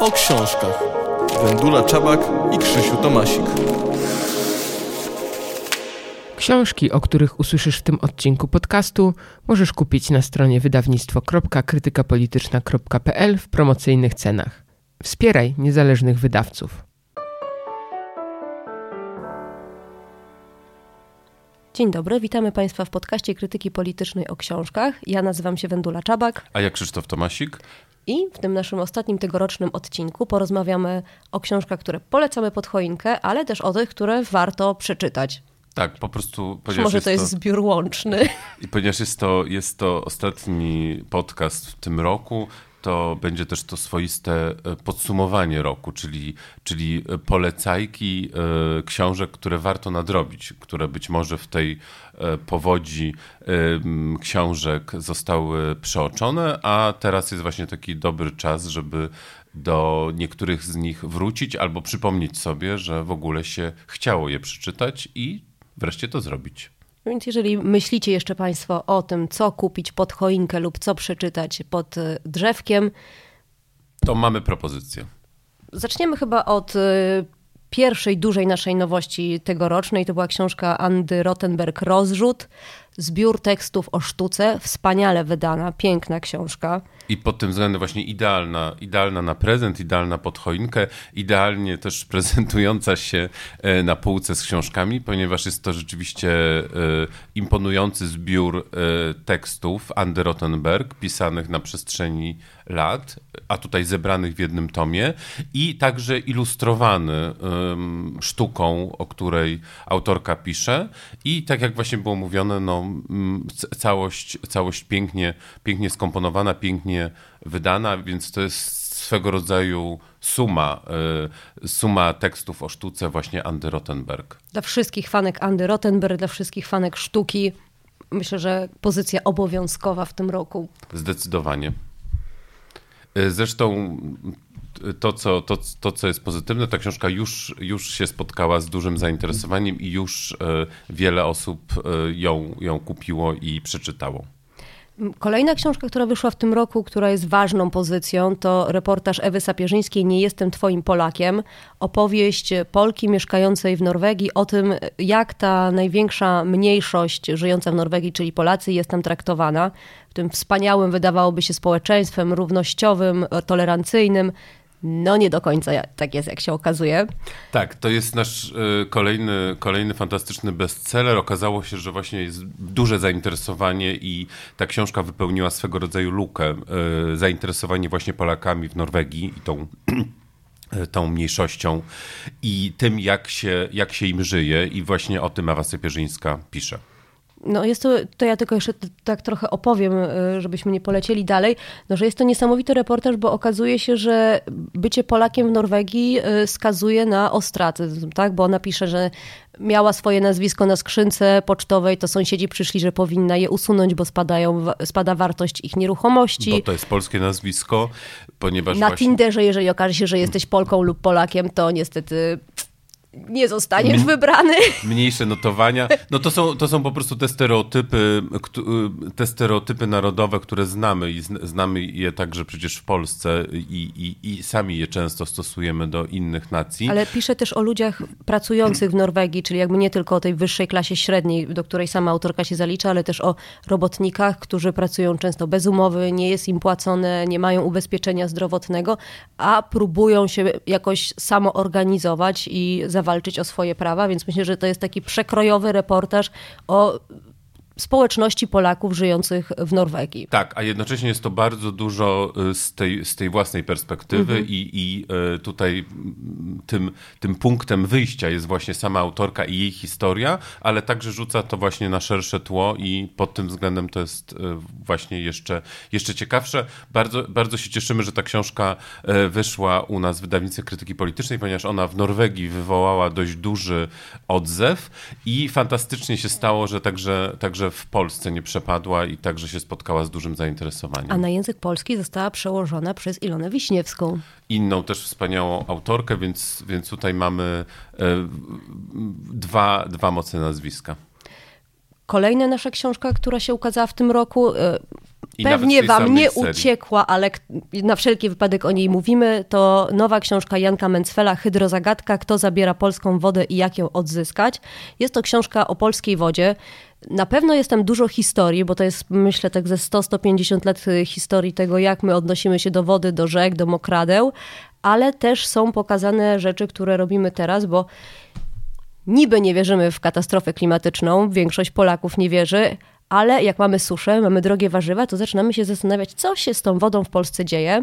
o książkach. Wendula Czabak i Krzysiu Tomasik. Książki, o których usłyszysz w tym odcinku podcastu, możesz kupić na stronie wydawnictwo.krytykapolityczna.pl w promocyjnych cenach. Wspieraj niezależnych wydawców. Dzień dobry, witamy Państwa w podcaście Krytyki Politycznej o książkach. Ja nazywam się Wendula Czabak. A ja Krzysztof Tomasik. I w tym naszym ostatnim tegorocznym odcinku porozmawiamy o książkach, które polecamy pod choinkę, ale też o tych, które warto przeczytać. Tak, po prostu. Może to jest, to, zbiór łączny. I ponieważ jest to, jest to ostatni podcast w tym roku, to będzie też to swoiste e, podsumowanie roku, czyli, czyli polecajki e, książek, które warto nadrobić, które być może w tej e, powodzi książek zostały przeoczone, a teraz jest właśnie taki dobry czas, żeby do niektórych z nich wrócić albo przypomnieć sobie, że w ogóle się chciało je przeczytać i wreszcie to zrobić. Więc jeżeli myślicie jeszcze Państwo o tym, co kupić pod choinkę lub co przeczytać pod e, drzewkiem, to mamy propozycję. Zaczniemy chyba od e, pierwszej dużej naszej nowości tegorocznej. To była książka Andy Rottenberg Rozrzut, zbiór tekstów o sztuce, wspaniale wydana, piękna książka. I pod tym względem właśnie idealna, idealna na prezent, idealna pod choinkę, idealnie też prezentująca się e, na półce z książkami, ponieważ jest to rzeczywiście e, imponujący zbiór e, tekstów Andy Rottenberg, pisanych na przestrzeni lat, a tutaj zebranych w jednym tomie i także ilustrowany sztuką, o której autorka pisze i tak jak właśnie było mówione, no, całość, całość pięknie, pięknie skomponowana, pięknie wydana, więc to jest swego rodzaju suma, y, suma tekstów o sztuce właśnie Andy Rottenberg. Dla wszystkich fanek Andy Rottenberg, dla wszystkich fanek sztuki, myślę, że pozycja obowiązkowa w tym roku. Zdecydowanie. Y, zresztą to co, to, to, co jest pozytywne, ta książka już, już się spotkała z dużym zainteresowaniem i już e, wiele osób ją, ją kupiło i przeczytało. Kolejna książka, która wyszła w tym roku, która jest ważną pozycją, to reportaż Ewy Sapierzyńskiej Nie jestem twoim Polakiem. Opowieść Polki mieszkającej w Norwegii o tym, jak ta największa mniejszość żyjąca w Norwegii, czyli Polacy, jest tam traktowana. W tym wspaniałym, wydawałoby się, społeczeństwem równościowym, tolerancyjnym, no nie do końca tak jest, jak się okazuje. Tak, to jest nasz e, kolejny, kolejny fantastyczny bestseller. Okazało się, że właśnie jest duże zainteresowanie i ta książka wypełniła swego rodzaju lukę. E, zainteresowanie właśnie Polakami w Norwegii i tą tą mniejszością i tym, jak się, jak się im żyje i właśnie o tym Ewa Sypierzyńska pisze. No jest to, to ja tylko jeszcze tak trochę opowiem, y, żebyśmy nie polecieli dalej, no, że jest to niesamowity reportaż, bo okazuje się, że bycie Polakiem w Norwegii y, skazuje na ostracyzm, tak? Bo ona pisze, że miała swoje nazwisko na skrzynce pocztowej, to sąsiedzi przyszli, że powinna je usunąć, bo spadają, spada wartość ich nieruchomości. Bo to jest polskie nazwisko, ponieważ Na właśnie... Tinderze, jeżeli okaże się, że jesteś Polką lub Polakiem, to niestety nie zostaniesz wybrany. Mniejsze notowania. No to są, to są po prostu te stereotypy, te stereotypy narodowe, które znamy i znamy je także przecież w Polsce i, i, i sami je często stosujemy do innych nacji. Ale pisze też o ludziach pracujących w Norwegii, czyli jakby nie tylko o tej wyższej klasie średniej, do której sama autorka się zalicza, ale też o robotnikach, którzy pracują często bez umowy, nie jest im płacone, nie mają ubezpieczenia zdrowotnego, a próbują się jakoś samoorganizować i zawalczyć o swoje prawa, więc myślę, że to jest taki przekrojowy reportaż o społeczności Polaków żyjących w Norwegii. Tak, a jednocześnie jest to bardzo dużo y, z tej, z tej własnej perspektywy mhm. i, i y, tutaj tym, tym punktem wyjścia jest właśnie sama autorka i jej historia, ale także rzuca to właśnie na szersze tło i pod tym względem to jest y, właśnie jeszcze, jeszcze ciekawsze. Bardzo, bardzo się cieszymy, że ta książka wyszła u nas w wydawnictwie krytyki politycznej, ponieważ ona w Norwegii wywołała dość duży odzew i fantastycznie się stało, że także, także w Polsce nie przepadła i także się spotkała z dużym zainteresowaniem. A na język polski została przełożona przez Ilonę Wiśniewską. Inną też wspaniałą autorkę, więc, więc tutaj mamy e, dwa, dwa mocne nazwiska. Kolejna nasza książka, która się ukazała w tym roku, e, I pewnie wam nie serii. uciekła, ale na wszelki wypadek o niej mówimy, to nowa książka Janka Mencfela, Hydrozagadka, kto zabiera polską wodę i jak ją odzyskać. Jest to książka o polskiej wodzie. Na pewno jest tam dużo historii, bo to jest myślę tak ze 100-150 lat y, historii tego, jak my odnosimy się do wody, do rzek, do mokradeł, ale też są pokazane rzeczy, które robimy teraz, bo niby nie wierzymy w katastrofę klimatyczną, większość Polaków nie wierzy, ale jak mamy suszę, mamy drogie warzywa, to zaczynamy się zastanawiać, co się z tą wodą w Polsce dzieje.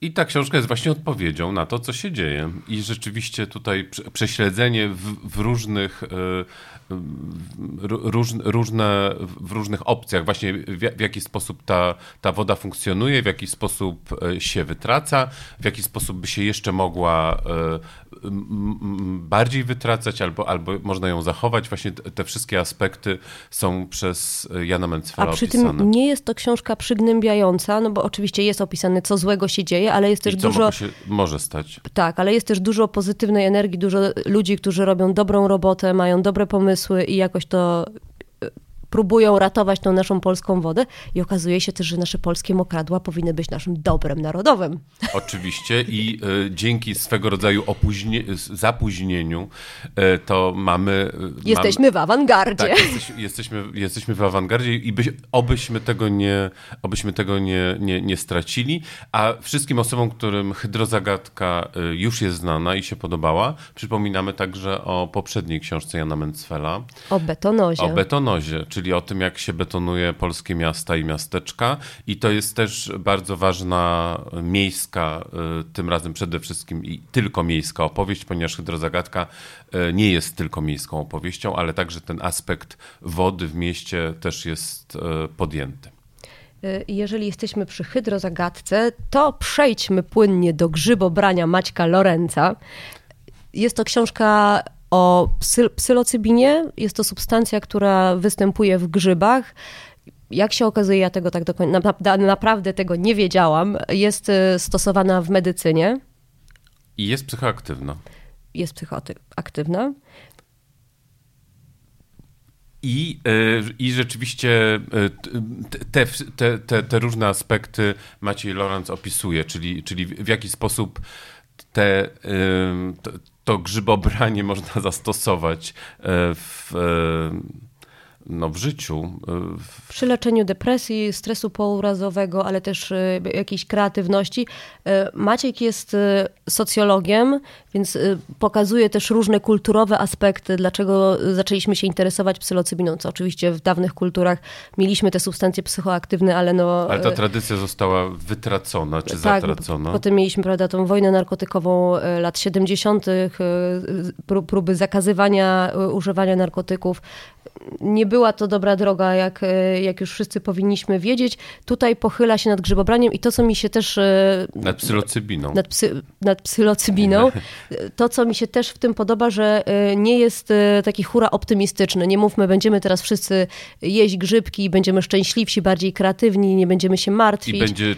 I ta książka jest właśnie odpowiedzią na to, co się dzieje. I rzeczywiście tutaj prze- prześledzenie w, w różnych, w- róż, różne, w różnych opcjach, właśnie w, w jaki sposób ta, ta woda funkcjonuje, w jaki sposób e, się wytraca, w jaki sposób by się jeszcze mogła e, bardziej wytracać, albo, albo można ją zachować. Właśnie te, wszystkie aspekty są przez e, Jana A Mencfela przy opisane. tym nie jest to książka przygnębiająca, no bo oczywiście jest opisane, co złego się dzieje, ale jest też I co dużo. się może stać. Tak, ale jest też dużo pozytywnej energii, dużo ludzi, którzy robią dobrą robotę, mają dobre pomysły i jakoś to próbują ratować tą naszą polską wodę. I okazuje się też, że nasze polskie mokradła powinny być naszym dobrem narodowym. Oczywiście i e, dzięki swego rodzaju opóźnie, zapóźnieniu e, to mamy... e, Jesteśmy w awangardzie. Tak, jesteś, jesteśmy, jesteśmy w awangardzie i byś, obyśmy tego, nie, obyśmy tego nie, nie, nie stracili. A wszystkim osobom, którym hydrozagadka już jest znana i się podobała, przypominamy także o poprzedniej książce Jana Mencfela, O betonozie. o betonozie, czyli o tym, jak się betonuje polskie miasta i miasteczka. I to jest też bardzo ważna miejska, y, tym razem przede wszystkim i tylko miejska opowieść, ponieważ Hydrozagadka y, nie jest tylko miejską opowieścią, ale także ten aspekt wody w mieście też jest y, podjęty. Jeżeli jesteśmy przy hydrozagadce, to przejdźmy płynnie do grzybobrania Maćka Lorenza. Jest to książka o psy, psylocybinie. Jest to substancja, która występuje w grzybach. Jak się okazuje, ja tego tak do końca, na, naprawdę tego nie wiedziałam. Jest y, stosowana w medycynie, I jest psychoaktywna. jest psychoaktywna. I, y, I rzeczywiście y, te, te, te, te różne aspekty Maciej Lorenz opisuje, czyli, czyli w jaki sposób te, to, grzybobranie można zastosować y, w, y, no, w życiu. y, Przy leczeniu depresji, stresu pourazowego, ale też y, jakiejś kreatywności. Y, Maciek jest socjologiem, więc pokazuje też różne kulturowe aspekty, dlaczego zaczęliśmy się interesować psylocybiną, co oczywiście w dawnych kulturach mieliśmy te substancje psychoaktywne, ale no... Ale ta tradycja została wytracona czy tak, zatracona. potem mieliśmy prawda, tą wojnę narkotykową lat 70., y, y, pró- próby zakazywania używania narkotyków. Nie była to dobra droga, jak, y, jak już wszyscy powinniśmy wiedzieć. Tutaj pochyla się nad grzybobraniem i to, co mi się też... y, Nad psylocybiną. nad, psy, nad psylocybiną. To, co mi się też w tym podoba, że y, nie jest taki hura optymistyczny. Nie mówmy, będziemy teraz wszyscy jeść grzybki, będziemy szczęśliwsi, bardziej kreatywni, nie będziemy się martwić. I będzie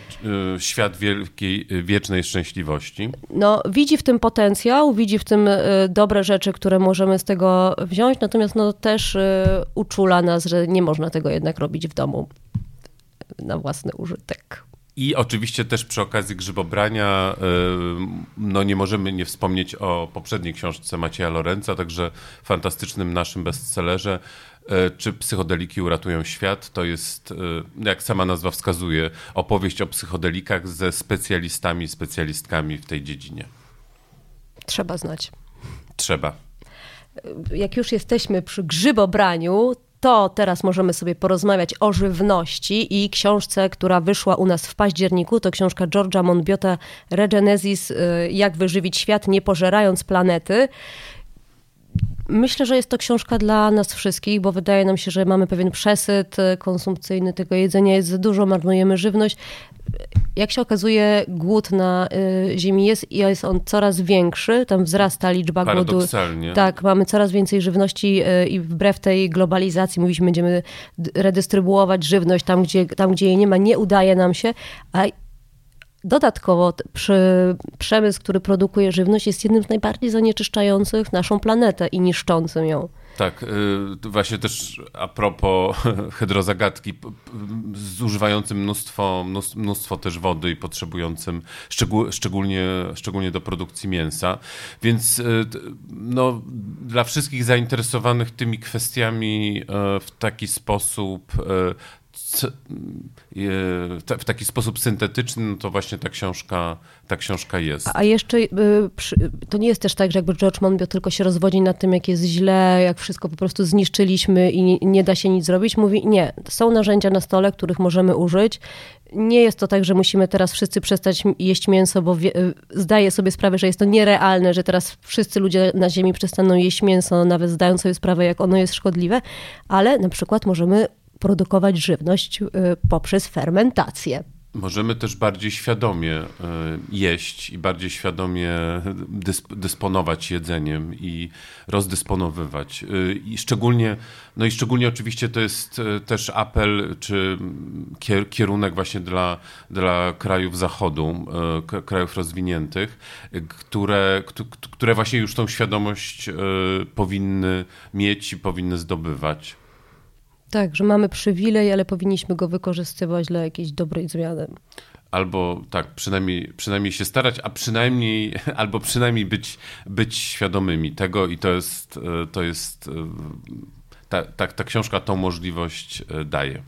świat wielkiej, wiecznej szczęśliwości. no, widzi w tym potencjał, widzi w tym dobre rzeczy, które możemy z tego wziąć, natomiast no, też y, uczula nas, że nie można tego jednak robić w domu na własny użytek. I oczywiście też przy okazji grzybobrania, y, no nie możemy nie wspomnieć o poprzedniej książce Macieja Lorenza, także fantastycznym naszym bestsellerze. y, Czy psychodeliki uratują świat? To jest, y, jak sama nazwa wskazuje, opowieść o psychodelikach ze specjalistami i specjalistkami w tej dziedzinie. Trzeba znać. Trzeba. jak już jesteśmy przy grzybobraniu, to teraz możemy sobie porozmawiać o żywności i książce, która wyszła u nas w październiku. To książka George'a Monbiota Regenesis, y, Jak wyżywić świat nie pożerając planety. Myślę, że jest to książka dla nas wszystkich, bo wydaje nam się, że mamy pewien przesyt y, konsumpcyjny tego jedzenia, jest za dużo, marnujemy żywność. Jak się okazuje, głód na y, Ziemi jest i jest on coraz większy, tam wzrasta liczba głodu. Tak, mamy coraz więcej żywności y, i wbrew tej globalizacji mówiliśmy, będziemy redystrybuować żywność tam gdzie, tam, gdzie jej nie ma, nie udaje nam się, a Dodatkowo przy, przemysł, który produkuje żywność jest jednym z najbardziej zanieczyszczających naszą planetę i niszczącym ją. Tak, y, właśnie też a propos hydrozagadki, zużywającym mnóstwo, mnóstwo też wody i potrzebującym szczególnie, szczególnie do produkcji mięsa. Więc y, no, dla wszystkich zainteresowanych tymi kwestiami y, w taki sposób w taki sposób syntetyczny, no to właśnie ta książka, ta książka jest. A jeszcze y, to nie jest też tak, że jakby George Monbiot tylko się rozwodzi nad tym, jak jest źle, jak wszystko po prostu zniszczyliśmy i nie da się nic zrobić. Mówi, nie, są narzędzia na stole, których możemy użyć. Nie jest to tak, że musimy teraz wszyscy przestać jeść mięso, bo y, zdaję sobie sprawę, że jest to nierealne, że teraz wszyscy ludzie na Ziemi przestaną jeść mięso, nawet zdając sobie sprawę, jak ono jest szkodliwe, ale na przykład możemy produkować żywność y, poprzez fermentację. Możemy też bardziej świadomie y, jeść i bardziej świadomie dysponować jedzeniem i rozdysponowywać. Y, I szczególnie, no i szczególnie oczywiście to jest też apel czy kierunek właśnie dla, dla krajów zachodu, krajów rozwiniętych, które, które właśnie już tą świadomość powinny mieć i powinny zdobywać. Tak, że mamy przywilej, ale powinniśmy go wykorzystywać dla jakiejś dobrej zmiany. Albo tak, przynajmniej, przynajmniej się starać, a przynajmniej, albo przynajmniej być, być świadomymi tego i to jest, e, to jest e, ta, ta, ta książka tą możliwość e, daje.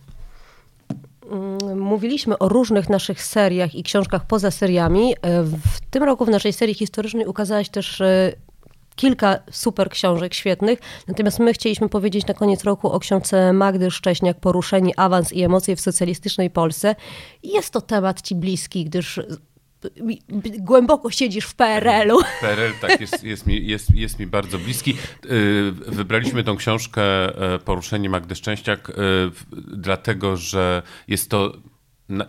Mm, mówiliśmy o różnych naszych seriach i książkach poza seriami. W tym roku w naszej serii historycznej ukazałaś też kilka super książek świetnych. Natomiast my chcieliśmy powiedzieć na koniec roku o książce Magdy Szcześniak Poruszeni, awans i emocje w socjalistycznej Polsce. Jest to temat ci bliski, gdyż głęboko siedzisz w PRL-u. PRL tak, jest, jest, mi, jest, jest mi bardzo bliski. Y, wybraliśmy tą książkę Poruszenie Magdy Szczęściak dlatego, że jest to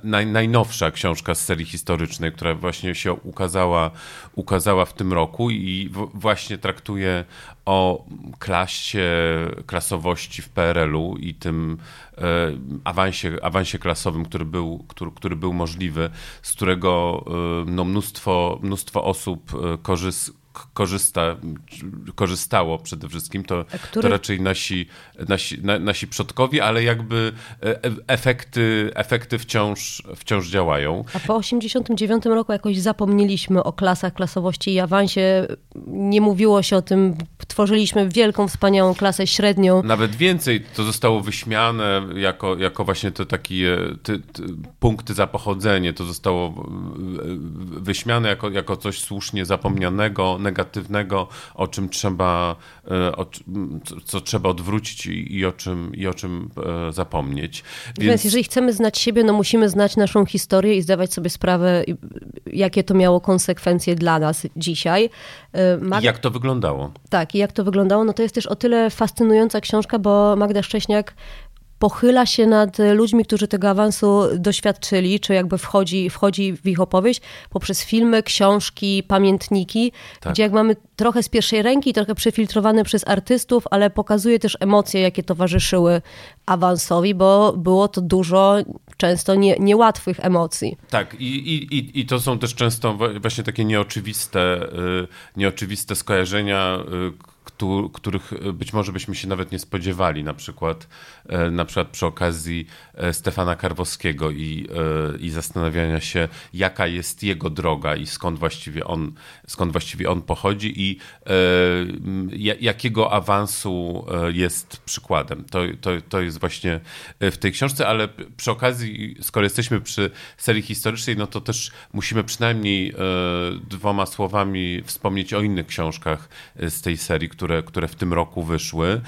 naj, najnowsza książka z serii historycznej, która właśnie się ukazała, ukazała w tym roku i w, właśnie traktuje o klasie, klasowości w PRL-u i tym e, awansie, awansie klasowym, który był, który, który był możliwy, z którego e, no, mnóstwo, mnóstwo osób e, korzysta korzysta, korzystało przede wszystkim, to, Który... to raczej nasi, nasi, na, nasi przodkowie, ale jakby e, efekty, efekty wciąż, wciąż działają. A po 89 roku jakoś zapomnieliśmy o klasach, klasowości i awansie. Nie mówiło się o tym, tworzyliśmy wielką, wspaniałą klasę średnią. Nawet więcej, to zostało wyśmiane jako, jako właśnie te takie ty, ty, punkty za pochodzenie, to zostało e, wyśmiane jako, jako coś słusznie zapomnianego, negatywnego, o czym trzeba, e, o, co trzeba odwrócić i, o czym, i o czym e, zapomnieć. Więc... Więc jeżeli chcemy znać siebie, no musimy znać naszą historię i zdawać sobie sprawę, jakie to miało konsekwencje dla nas dzisiaj. E, Mag... I jak to wyglądało? Tak, i jak to wyglądało, no to jest też o tyle fascynująca książka, bo Magda Szcześniak pochyla się nad ludźmi, którzy tego awansu doświadczyli, czy jakby wchodzi, wchodzi w ich opowieść poprzez filmy, książki, pamiętniki, tak. gdzie jak mamy trochę z pierwszej ręki, trochę przefiltrowane przez artystów, ale pokazuje też emocje, jakie towarzyszyły awansowi, bo było to dużo często nie, niełatwych emocji. Tak, i, i, i to są też często właśnie takie nieoczywiste, y, nieoczywiste skojarzenia, y, których e, być może byśmy się nawet nie spodziewali, na przykład, e, na przykład przy okazji e, Stefana Karwowskiego i, i zastanawiania się, jaka jest jego droga i skąd właściwie on, skąd właściwie on pochodzi i jakiego awansu jest przykładem. To, to, to jest właśnie w tej książce, ale przy okazji, skoro jesteśmy przy serii historycznej, no to też musimy przynajmniej dwoma słowami wspomnieć o innych książkach z tej serii, które, które w tym roku wyszły.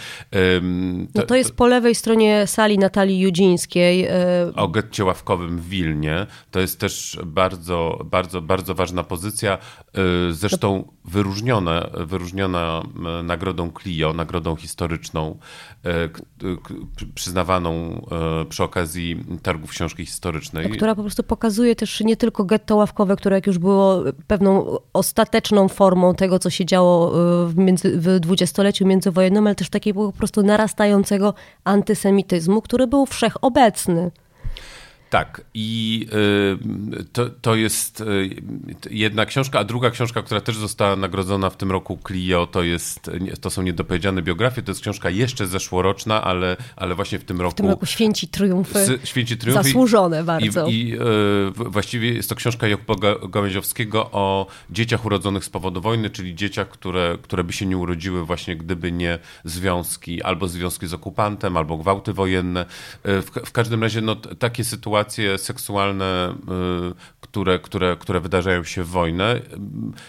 No to jest po lewej stronie sali Natalii Judzińskiej. E, o getcie ławkowym w Wilnie. To jest też bardzo, bardzo, bardzo ważna pozycja. E, zresztą wyróżniona, wyróżniona nagrodą Clio, nagrodą historyczną, e, przyznawaną przy okazji targów książki historycznej. Która po prostu pokazuje też nie tylko getto ławkowe, które jak już było pewną ostateczną formą tego, co się działo w, między, w dwudziestoleciu międzywojennym, ale też takiego po prostu narastającego antysemityzmu, który był wszechobecny. Tak, i y, to, to jest y, jedna książka, a druga książka, która też została nagrodzona w tym roku Clio, to, jest, to są niedopowiedziane biografie, to jest książka jeszcze zeszłoroczna, ale, ale właśnie w tym roku... W tym roku Święci Triumfy, Święci Triumfy zasłużone bardzo. I, i y, właściwie jest to książka Jakuba Gałęziowskiego o dzieciach urodzonych z powodu wojny, czyli dzieciach, które, które by się nie urodziły właśnie gdyby nie związki, albo związki z okupantem, albo gwałty wojenne. W, w każdym razie no, takie sytuacje sytuacje seksualne, y, które, które, które wydarzają się w wojnę.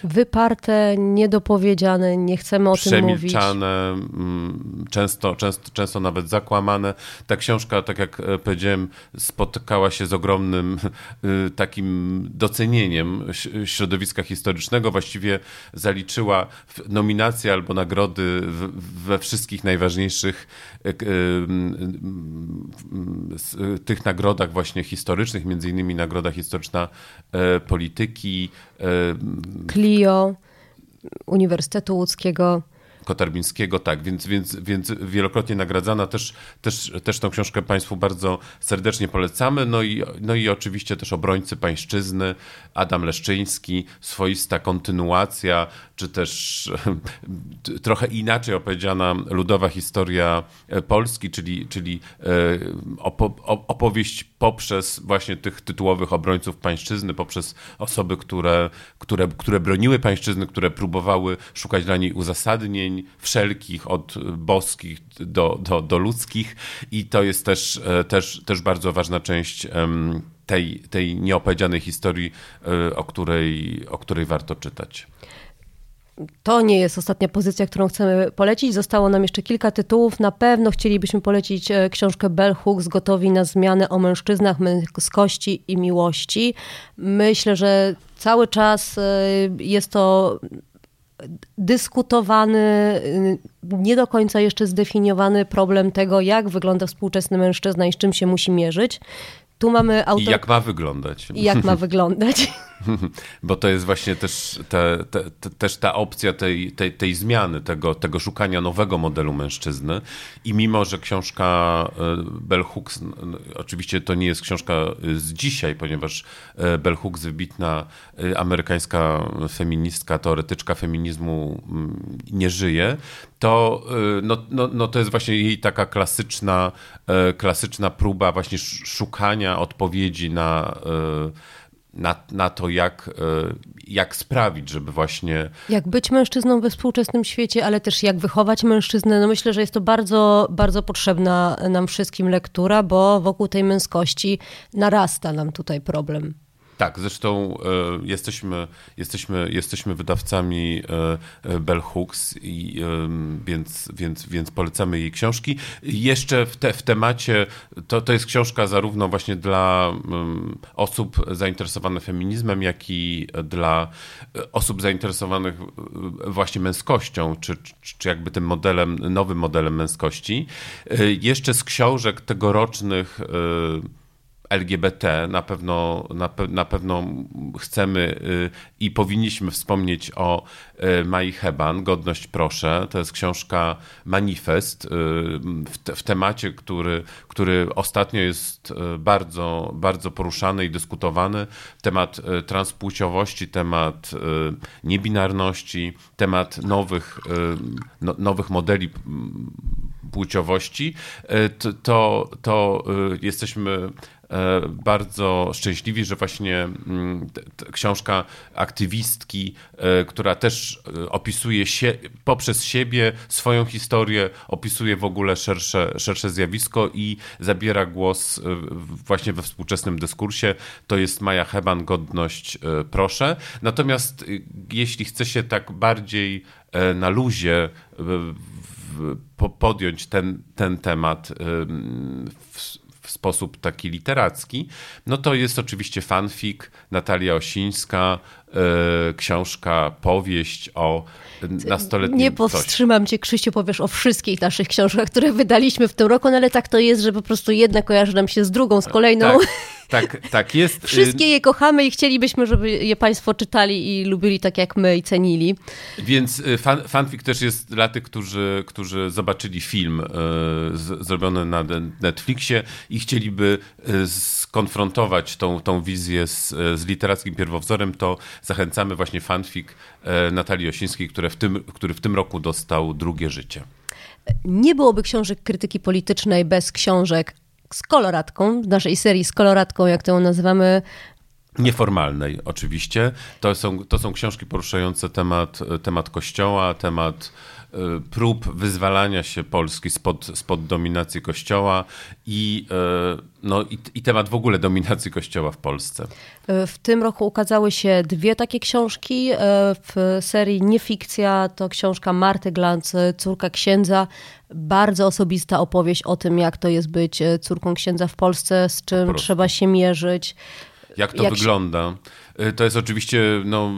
Wyparte, niedopowiedziane, nie chcemy o tym mówić. Przemilczane, mm, często, często, często nawet zakłamane. Ta książka, tak jak e, powiedziałem, spotykała się z ogromnym y, takim docenieniem środowiska historycznego. Właściwie zaliczyła nominacje albo nagrody we wszystkich najważniejszych e, e, tych nagrodach właśnie historycznych, między innymi Nagroda Historyczna e, Polityki. E, Clio, Uniwersytetu Łódzkiego. Kotarbińskiego, tak, więc, więc, więc wielokrotnie nagradzana. Też, też, też tą książkę Państwu bardzo serdecznie polecamy. No i, no i oczywiście też obrońcy pańszczyzny, Adam Leszczyński, swoista kontynuacja, czy też trochę inaczej opowiedziana ludowa historia Polski, czyli, czyli e, opo, opowieść poprzez właśnie tych tytułowych obrońców pańszczyzny, poprzez osoby, które, które, które broniły pańszczyzny, które próbowały szukać dla niej uzasadnień wszelkich, od boskich do, do, do ludzkich i to jest też, e, też, też bardzo ważna część tej, tej nieopowiedzianej historii, e, o której, o której warto czytać. To nie jest ostatnia pozycja, którą chcemy polecić. Zostało nam jeszcze kilka tytułów. Na pewno chcielibyśmy polecić e, książkę Bell Hooks Gotowi na zmianę o mężczyznach, męskości i miłości. Myślę, że cały czas jest to dyskutowany, nie do końca jeszcze zdefiniowany problem tego, jak wygląda współczesny mężczyzna i z czym się musi mierzyć. Tu mamy autor... I jak ma wyglądać. I jak ma wyglądać. Bo to jest właśnie też, te, te, te, też ta opcja tej, tej, tej zmiany, tego, tego szukania nowego modelu mężczyzny. I mimo, że książka e, Bell Hooks, oczywiście to nie jest książka z dzisiaj, ponieważ e, Bell Hooks, wybitna e, amerykańska feministka, teoretyczka feminizmu, nie żyje, to, no, no, no to jest właśnie jej taka klasyczna, klasyczna próba właśnie szukania odpowiedzi na na, na to, jak, e, jak sprawić, żeby właśnie. Jak być mężczyzną we współczesnym świecie, ale też jak wychować mężczyznę. No myślę, że jest to bardzo, bardzo potrzebna nam wszystkim lektura, bo wokół tej męskości narasta nam tutaj problem. Tak, zresztą e, jesteśmy, jesteśmy, jesteśmy wydawcami e, Bell Hooks, i, więc, więc, więc polecamy jej książki. Jeszcze w, te, w temacie, to, to jest książka zarówno właśnie dla osób zainteresowanych feminizmem, jak i dla osób zainteresowanych właśnie męskością, czy, czy jakby tym modelem, nowym modelem męskości. Jeszcze z książek tegorocznych LGBT na pewno, na, pe, na pewno chcemy y, i powinniśmy wspomnieć o y, Mai Heban, Godność proszę. To jest książka Manifest y, w, te, w temacie, który, który ostatnio jest bardzo, bardzo poruszany i dyskutowany. Temat transpłciowości, temat niebinarności, temat nowych, no, nowych modeli płciowości, to, to, to jesteśmy bardzo szczęśliwi, że właśnie mm, książka aktywistki, e, która też e, opisuje się, poprzez siebie swoją historię, opisuje w ogóle szersze, szersze zjawisko i zabiera głos właśnie we współczesnym dyskursie. To jest Maja Heban, Godność, proszę. Natomiast jeśli chce się tak bardziej na luzie podjąć ten, ten temat w w sposób taki literacki, no to jest oczywiście fanfic, Natalia Osińska, książka, powieść o nastoletnim Nie powstrzymam cię, Krzysiu, powiesz o wszystkich naszych książkach, które wydaliśmy w tym roku, no ale tak to jest, że po prostu jedna kojarzy nam się z drugą, z kolejną. Tak. Tak, tak jest. Wszystkie je kochamy i chcielibyśmy, żeby je Państwo czytali i lubili tak jak my i cenili. Więc y, fan, fanfic też jest dla tych, którzy, którzy zobaczyli film y, z, zrobiony na Netflixie i chcieliby y, skonfrontować tą, tą wizję z, z literackim pierwowzorem, to zachęcamy właśnie fanfic Natalii Osińskiej, które w tym, który w tym roku dostał drugie życie. Nie byłoby książek krytyki politycznej bez książek z koloratką, w naszej serii z koloratką, jak to ją nazywamy, Nieformalnej, oczywiście. To są, to są książki poruszające temat, temat kościoła, temat prób wyzwalania się Polski spod, spod dominacji Kościoła i, y, no, i, i, temat w ogóle dominacji Kościoła w Polsce. Y, w tym roku ukazały się dwie takie książki. W serii Niefikcja to książka Marty Glantz, Córka Księdza. Bardzo osobista opowieść o tym, jak to jest być córką księdza w Polsce, z czym trzeba się mierzyć. Jak to jak wygląda? Się... Y, to jest oczywiście no,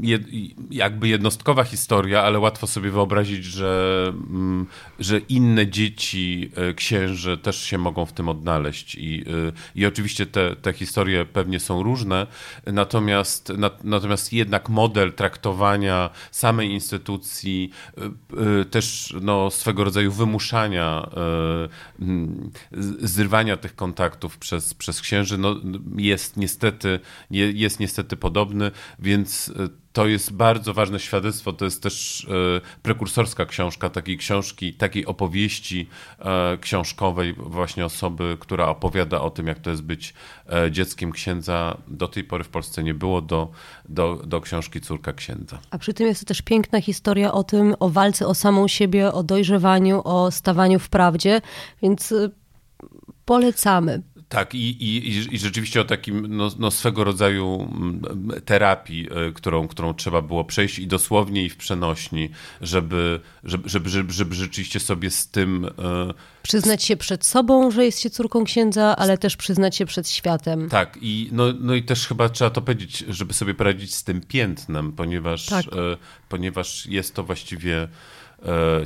jed, jakby jednostkowa historia, ale łatwo sobie wyobrazić, że, mm, że inne dzieci y, księży też się mogą w tym odnaleźć. I, y, i oczywiście te, te historie pewnie są różne, natomiast, natomiast jednak model traktowania samej instytucji, też no, swego rodzaju wymuszania, mm, zrywania tych kontaktów przez, przez księży no, jest niestety, jest niestety niestety podobny, więc e, to jest bardzo ważne świadectwo. To jest też e, prekursorska książka takiej książki, takiej opowieści e, książkowej, właśnie osoby, która opowiada o tym, jak to jest być dzieckiem księdza. Do tej pory w Polsce nie było do, do, do książki Córka Księdza. A przy tym jest to też piękna historia o tym, o walce o samą siebie, o dojrzewaniu, o stawaniu w prawdzie, więc polecamy. Tak, i, i, i rzeczywiście o takim no, no swego rodzaju mm, terapii, e, którą, którą trzeba było przejść i dosłownie i w przenośni, żeby, żeby, żeby, żeby, żeby rzeczywiście sobie z tym. E, przyznać się przed sobą, że jest się córką księdza, ale też przyznać się przed światem. Tak, i, no, no i też chyba trzeba to powiedzieć, żeby sobie poradzić z tym piętnem, ponieważ, tak. e, ponieważ jest to właściwie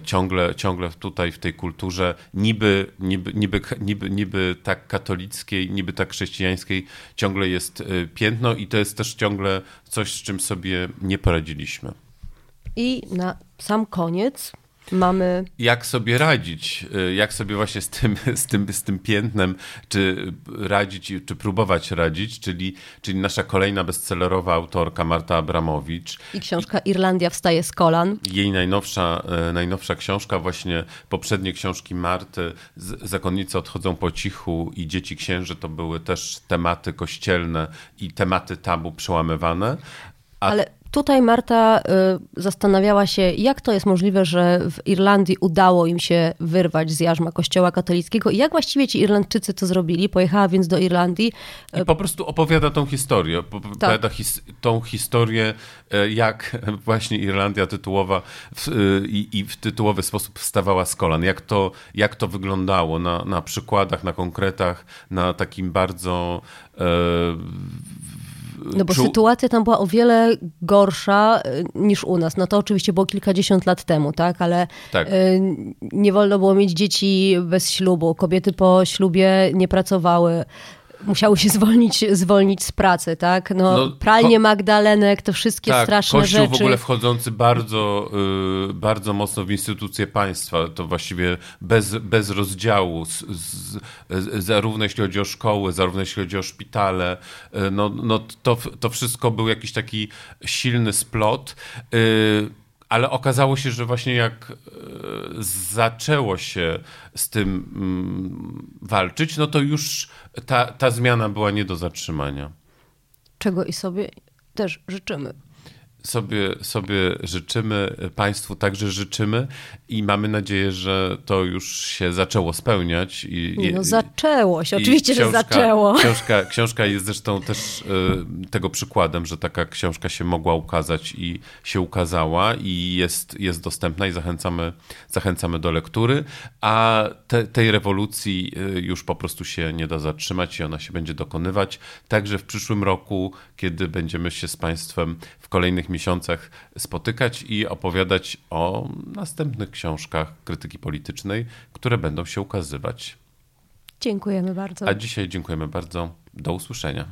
ciągle, ciągle tutaj w tej kulturze niby, niby, niby, niby, niby tak katolickiej, niby tak chrześcijańskiej ciągle jest e, piętno i to jest też ciągle coś, z czym sobie nie poradziliśmy. I na sam koniec mamy. Jak sobie radzić? Y, jak sobie właśnie z tym, z tym, z tym piętnem, czy radzić, czy próbować radzić, czyli, czyli nasza kolejna bestsellerowa autorka Marta Abramowicz. I książka Irlandia wstaje z kolan. Jej najnowsza, y, najnowsza książka, właśnie poprzednie książki Marty, Zakonnice odchodzą po cichu i Dzieci księży, to były też tematy kościelne i tematy tabu przełamywane. A... Ale Tutaj Marta y, zastanawiała się, jak to jest możliwe, że w Irlandii udało im się wyrwać z jarzma kościoła katolickiego i jak właściwie ci Irlandczycy to zrobili. Pojechała więc do Irlandii. I po prostu opowiada tą historię. Opowiada tak. his tą historię, e, jak właśnie Irlandia tytułowa w, e, i, i, w tytułowy sposób wstawała z kolan. Jak to, jak to wyglądało na, na przykładach, na konkretach, na takim bardzo... E, no bo sytuacja tam była o wiele gorsza y, niż u nas. No to oczywiście było kilkadziesiąt lat temu, tak? Ale tak. Y, nie wolno było mieć dzieci bez ślubu. Kobiety po ślubie nie pracowały musiały się zwolnić, zwolnić z pracy, tak? No, no pralnie Magdalenek, to wszystkie tak, straszne kościół rzeczy. w ogóle wchodzący bardzo, yy, bardzo mocno w instytucje państwa, to właściwie bez, bez rozdziału, z, z, z, zarówno jeśli chodzi o szkoły, zarówno jeśli chodzi o szpitale, yy, no, no to, to wszystko był jakiś taki silny splot. Yy, ale okazało się, że właśnie jak e, zaczęło się z tym mm, walczyć, no to już ta, ta zmiana była nie do zatrzymania. Czego i sobie też życzymy sobie, sobie życzymy, Państwu także życzymy i mamy nadzieję, że to już się zaczęło spełniać. I, no zaczęło się, oczywiście, książka, że zaczęło. Książka, książka jest zresztą też y, tego przykładem, że taka książka się mogła ukazać i się ukazała i jest, jest dostępna i zachęcamy, zachęcamy do lektury, a te, tej rewolucji y, już po prostu się nie da zatrzymać i ona się będzie dokonywać. Także w przyszłym roku, kiedy będziemy się z Państwem w kolejnych miesiącach spotykać i opowiadać o następnych książkach krytyki politycznej, które będą się ukazywać. Dziękujemy bardzo. A dzisiaj dziękujemy bardzo. Do usłyszenia.